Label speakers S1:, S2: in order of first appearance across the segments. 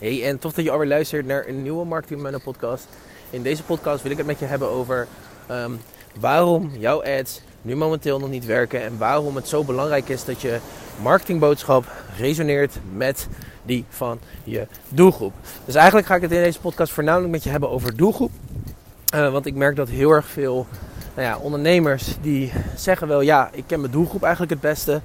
S1: Hey, en tof dat je alweer luistert naar een nieuwe Marketing Manager podcast. In deze podcast wil ik het met je hebben over ehm, waarom jouw ads nu momenteel nog niet werken en waarom het zo belangrijk is dat je marketingboodschap resoneert met die van je doelgroep. Dus eigenlijk ga ik het in deze podcast voornamelijk met je hebben over doelgroep. Uh, want ik merk dat heel erg veel nou ja, ondernemers die zeggen wel ja, ik ken mijn doelgroep eigenlijk het beste.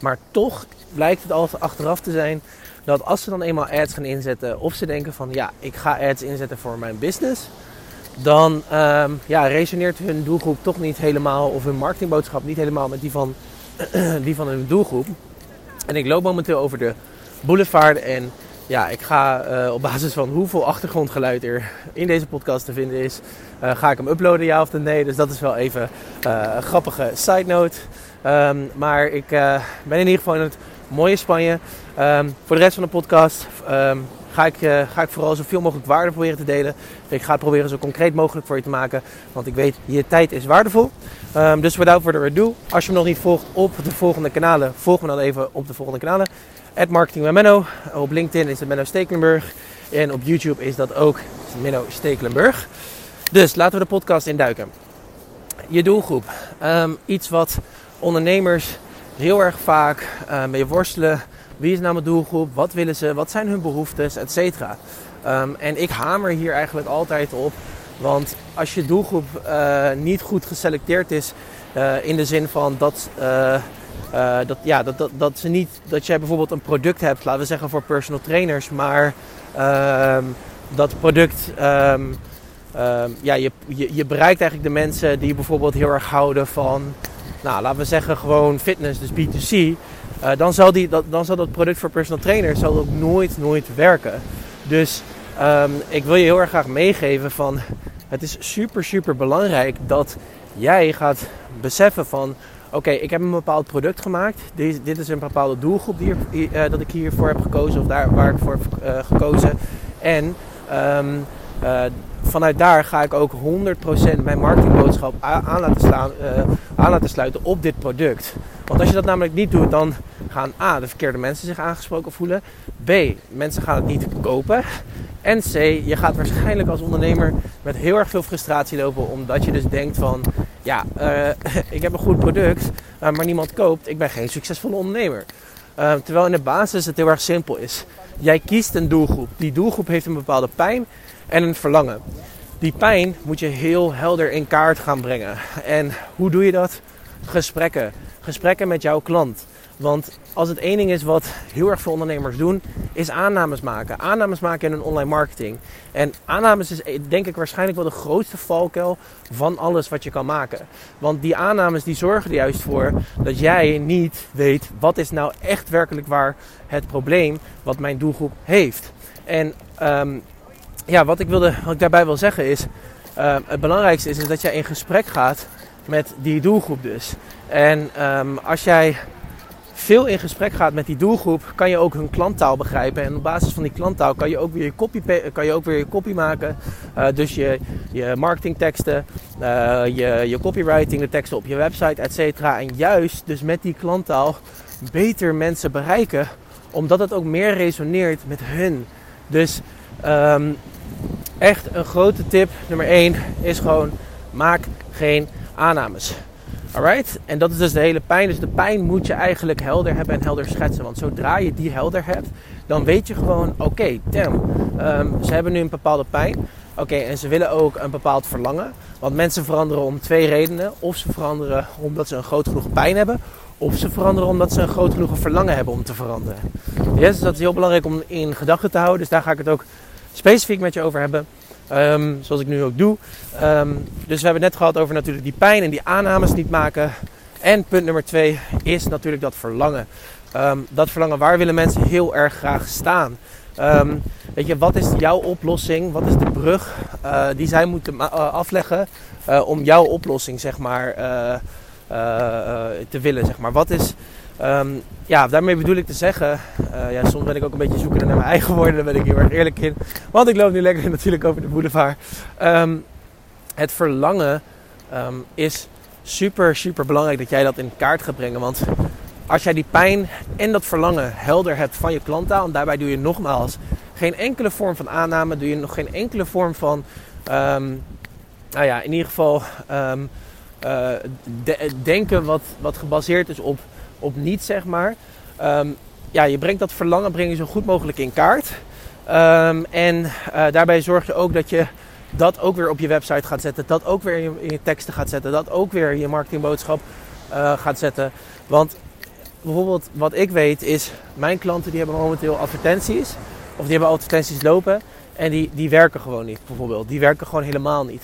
S1: Maar toch blijkt het altijd achteraf te zijn dat als ze dan eenmaal ads gaan inzetten, of ze denken van ja, ik ga ads inzetten voor mijn business, dan um, ja, resoneert hun doelgroep toch niet helemaal, of hun marketingboodschap niet helemaal met die van, die van hun doelgroep. En ik loop momenteel over de boulevard en ja, ik ga uh, op basis van hoeveel achtergrondgeluid er in deze podcast te vinden is, uh, ga ik hem uploaden, ja of nee. Dus dat is wel even uh, een grappige side note. Um, maar ik ben in ieder geval in het mooie Spanje. Um, voor de rest van de podcast um, ga, ik, uh, ga ik vooral zoveel mogelijk waarde proberen te delen. Ik ga het proberen zo concreet mogelijk voor je te maken. Want ik weet, je tijd is waardevol. Um, dus without further ado, als je me nog niet volgt op de volgende kanalen, volg me dan even op de volgende kanalen. At Marketing Menno. Op LinkedIn is het Menno Stekelenburg. En op YouTube is dat ook Menno Stekelenburg. Dus laten we de podcast induiken. Je doelgroep. iets wat ondernemers heel erg vaak uh, mee worstelen. Wie is nou mijn doelgroep? Wat willen ze? Wat zijn hun behoeftes? Etcetera. Um, en ik hamer hier eigenlijk altijd op. Want als je doelgroep uh, niet goed geselecteerd is, uh, in de zin van dat, dat, ja, dat, dat, dat, ze niet, dat jij bijvoorbeeld een product hebt, laten we zeggen voor personal trainers, maar um, dat product. Um, ja, je, je, je bereikt eigenlijk de mensen die bijvoorbeeld heel erg houden van nou, laten we zeggen gewoon fitness, dus B2C, uh, eh, dan, zal die, dat, dan zal dat product voor personal trainers zal ook nooit, nooit werken. Dus um, ik wil je heel erg graag meegeven van het is super, super belangrijk dat jij gaat beseffen van oké, ik heb een bepaald product gemaakt. Dit, dit is een bepaalde doelgroep die, uh, dat ik hiervoor heb gekozen of daar waar ik voor heb uh, gekozen. En um, uh, vanuit daar ga ik ook 100% mijn marketingboodschap aan laten, slaan, uh, aan laten sluiten op dit product. Want als je dat namelijk niet doet, dan gaan A, de verkeerde mensen zich aangesproken voelen. B, mensen gaan het niet kopen. En C, je gaat waarschijnlijk als ondernemer met heel erg veel frustratie lopen. Omdat je dus denkt van, ja, uh, ik heb een goed product, maar niemand koopt. Ik ben geen succesvolle ondernemer. Terwijl in de basis het heel erg simpel is. Jij kiest een doelgroep. Die doelgroep heeft een bepaalde pijn en een verlangen. Die pijn moet je heel helder in kaart gaan brengen. En hoe doe je dat? Gesprekken. Gesprekken met jouw klant. Want als het één ding is wat heel erg veel ondernemers doen, is aannames maken. Aannames maken in een online marketing. En aannames is denk ik waarschijnlijk wel de grootste valkuil van alles wat je kan maken. Want die aannames die zorgen er juist voor dat jij niet weet wat is nou echt werkelijk waar het probleem wat mijn doelgroep heeft. En um, ja, wat ik, wilde, wat ik daarbij wil zeggen is, uh, het belangrijkste is, is dat jij in gesprek gaat met die doelgroep dus. En um, als jij veel in gesprek gaat met die doelgroep, kan je ook hun klanttaal begrijpen. En op basis van die klanttaal kan je ook weer je copy, kan je ook weer je copy maken. Uh, dus je, je marketingteksten, uh, je, je copywriting, de teksten op je website, et cetera. En juist dus met die klanttaal beter mensen bereiken, omdat het ook meer resoneert met hun. Dus um, echt een grote tip nummer 1 is gewoon maak geen aannames. Alright? En dat is dus de hele pijn. Dus de pijn moet je eigenlijk helder hebben en helder schetsen. Want zodra je die helder hebt, dan weet je gewoon: oké, okay, um, ze hebben nu een bepaalde pijn. Oké, en ze willen ook een bepaald verlangen. Want mensen veranderen om twee redenen. Of ze veranderen omdat ze een groot genoeg pijn hebben. Of ze veranderen omdat ze een groot genoeg verlangen hebben om te veranderen. Yes, dus dat is heel belangrijk om in gedachten te houden. Dus daar ga ik het ook specifiek met je over hebben. Um, zoals ik nu ook doe. Um, dus we hebben het net gehad over natuurlijk die pijn en die aannames niet maken. En punt nummer twee is natuurlijk dat verlangen. Um, dat verlangen, waar willen mensen heel erg graag staan? weet je, wat is jouw oplossing? Wat is de brug uh, die zij moeten uh, afleggen uh, om jouw oplossing, zeg maar, te willen? Zeg maar. Wat is Um, ja, daarmee bedoel ik te zeggen, uh, ja, soms ben ik ook een beetje zoekende naar mijn eigen woorden, daar ben ik heel erg eerlijk in. Want ik loop nu lekker natuurlijk over de boulevard. Um, het verlangen um, is super, super belangrijk dat jij dat in kaart gaat brengen. Want als jij die pijn en dat verlangen helder hebt van je klanttaal, en daarbij doe je nogmaals geen enkele vorm van aanname, doe je nog geen enkele vorm van, ehm, nou ja, in ieder geval ehm, eh, denken wat, wat gebaseerd is op, op niet, zeg maar. Ehm, ja, je brengt dat verlangen breng je zo goed mogelijk in kaart. en uh, daarbij zorg je ook dat je dat ook weer op je website gaat zetten. Dat ook weer in je, teksten gaat zetten. Dat ook weer in je marketingboodschap uh, gaat zetten. Want bijvoorbeeld wat ik weet is, mijn klanten die hebben momenteel advertenties. Of die hebben advertenties lopen. En die, die werken gewoon niet, bijvoorbeeld. Die werken gewoon helemaal niet.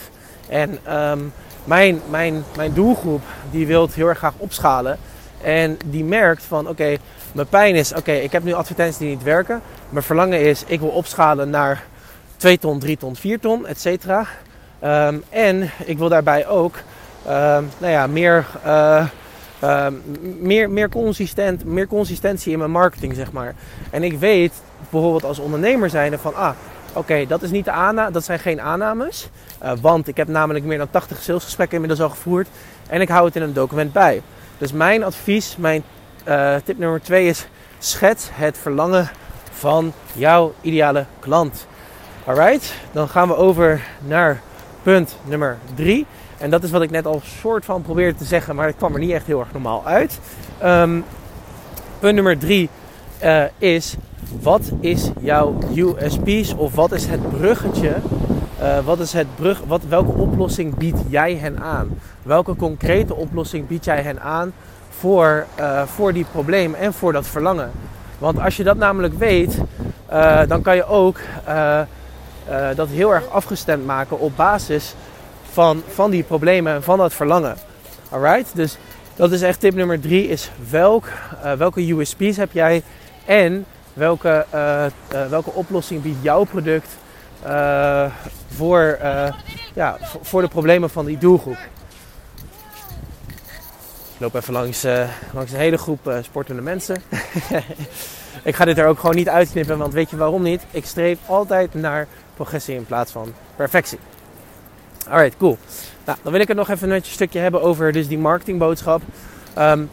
S1: En um, mijn, mijn, mijn doelgroep die wil heel erg graag opschalen. En die merkt van oké, mijn pijn is oké, ik heb nu advertenties die niet werken. Mijn verlangen is ik wil opschalen naar 2 ton, 3 ton, 4 ton, et cetera. Um, en ik wil daarbij ook um, nou ja, meer, uh, uh, meer, meer, consistent, meer consistentie in mijn marketing, zeg maar. En ik weet bijvoorbeeld als ondernemer zijnde van ah, oké, dat is niet de dat zijn geen aannames. Uh, want ik heb namelijk meer dan 80 salesgesprekken inmiddels al gevoerd. En ik hou het in een document bij. Dus mijn advies, mijn uh, tip nummer 2 is: schets het verlangen van jouw ideale klant. Alright, dan gaan we over naar punt nummer 3. En dat is wat ik net al soort van probeerde te zeggen, maar het kwam er niet echt heel erg normaal uit. Um, punt nummer 3 uh, eh, is: wat is jouw USP's of wat is het bruggetje? Uh, wat is het brug, wat, welke oplossing bied jij hen aan? Welke concrete oplossing bied jij hen aan voor, uh, voor die probleem en voor dat verlangen? Want als je dat namelijk weet, uh, dan kan je ook dat heel erg afgestemd maken op basis van, van die problemen en van dat verlangen. Alright? Dus dat is echt tip nummer drie: is welk, welke USP's heb jij en welke, welke oplossing biedt jouw product uh, voor, ja, voor de problemen van die doelgroep. Ik loop even langs, langs een hele groep sportende mensen. ik ga dit er ook gewoon niet uitknippen, want weet je waarom niet? Ik streef altijd naar progressie in plaats van perfectie. Alright, cool. Nou, dan wil ik het nog even een stukje hebben over dus die marketingboodschap. Um,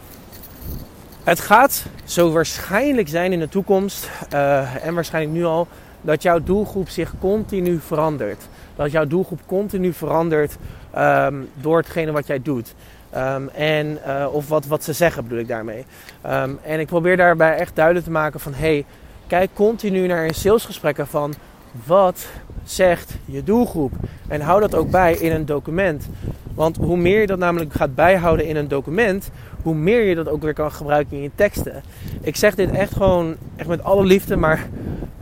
S1: het gaat zo waarschijnlijk zijn in de toekomst, uh, en waarschijnlijk nu al, dat jouw doelgroep zich continu verandert. Dat jouw doelgroep continu verandert um, door hetgene wat jij doet. Um, en, uh, of wat, wat ze zeggen bedoel ik daarmee. Um, en ik probeer daarbij echt duidelijk te maken van... hey, kijk continu naar in salesgesprekken van... wat zegt je doelgroep? En hou dat ook bij in een document. Want hoe meer je dat namelijk gaat bijhouden in een document, hoe meer je dat ook weer kan gebruiken in je teksten. Ik zeg dit echt gewoon echt met alle liefde, maar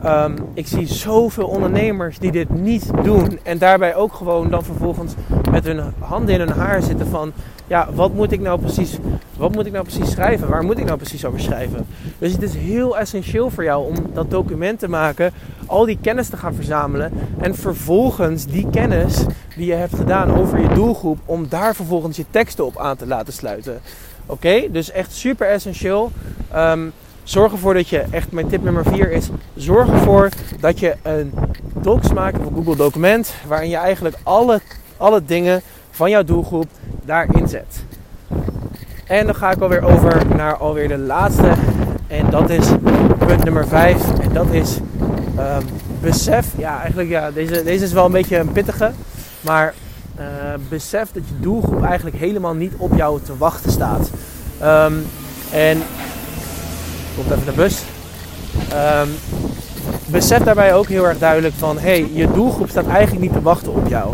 S1: um, ik zie zoveel ondernemers die dit niet doen. En daarbij ook gewoon dan vervolgens met hun handen in hun haar zitten van... Ja, wat moet ik nou precies, wat moet ik nou precies schrijven? Waar moet ik nou precies over schrijven? Dus het is heel essentieel voor jou om dat document te maken, al die kennis te gaan verzamelen en vervolgens die kennis die je hebt gedaan over je doelgroep, om daar vervolgens je teksten op aan te laten sluiten. Oké, dus echt super essentieel. Um, zorg ervoor dat je, echt mijn tip nummer 4 is, zorg ervoor dat je een docs maakt of een Google document waarin je eigenlijk alle, alle dingen van jouw doelgroep daarin zet. En dan ga ik alweer over naar alweer de laatste. En dat is punt nummer 5. En dat is um, besef. Ja, eigenlijk ja, deze, deze is wel een beetje een pittige. Maar uh, besef dat je doelgroep eigenlijk helemaal niet op jou te wachten staat. Um, en komt even de bus. Um, besef daarbij ook heel erg duidelijk van, hey, je doelgroep staat eigenlijk niet te wachten op jou.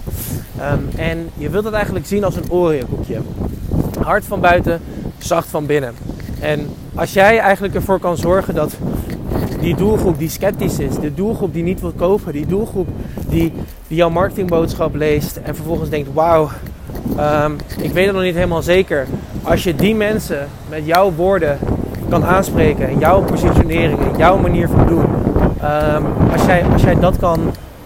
S1: Um, en je wilt het eigenlijk zien als een Oreo-koekje. Hard van buiten, zacht van binnen. En als jij eigenlijk ervoor kan zorgen dat die doelgroep die sceptisch is, de doelgroep die niet wil kopen, die doelgroep die, die jouw marketingboodschap leest en vervolgens denkt: Wauw, um, ik weet het nog niet helemaal zeker. Als je die mensen met jouw woorden kan aanspreken, en jouw positionering, en jouw manier van doen, um, als, jij, als jij dat kan,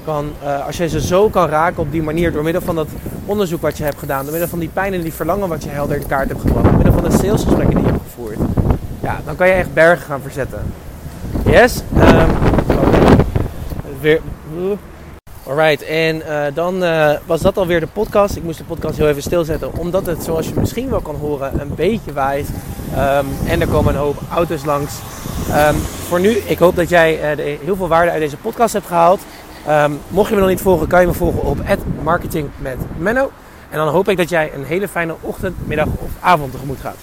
S1: kan uh, als jij ze zo kan raken op die manier door middel van dat onderzoek wat je hebt gedaan, door middel van die pijn en die verlangen wat je helder in kaart hebt gebracht, door middel van de salesgesprekken die je hebt gevoerd, ja, dan kan je echt bergen gaan verzetten. Yes. Um, weer. Alright, en uh, dan uh, was dat alweer de podcast. Ik moest de podcast heel even stilzetten, omdat het, zoals je misschien wel kan horen, een beetje waait. Um, en er komen een hoop auto's langs. Um, voor nu, ik hoop dat jij de, heel veel waarde uit deze podcast hebt gehaald. Um, mocht je me nog niet volgen, kan je me volgen op marketing met Menno. En dan hoop ik dat jij een hele fijne ochtend, middag of avond tegemoet gaat.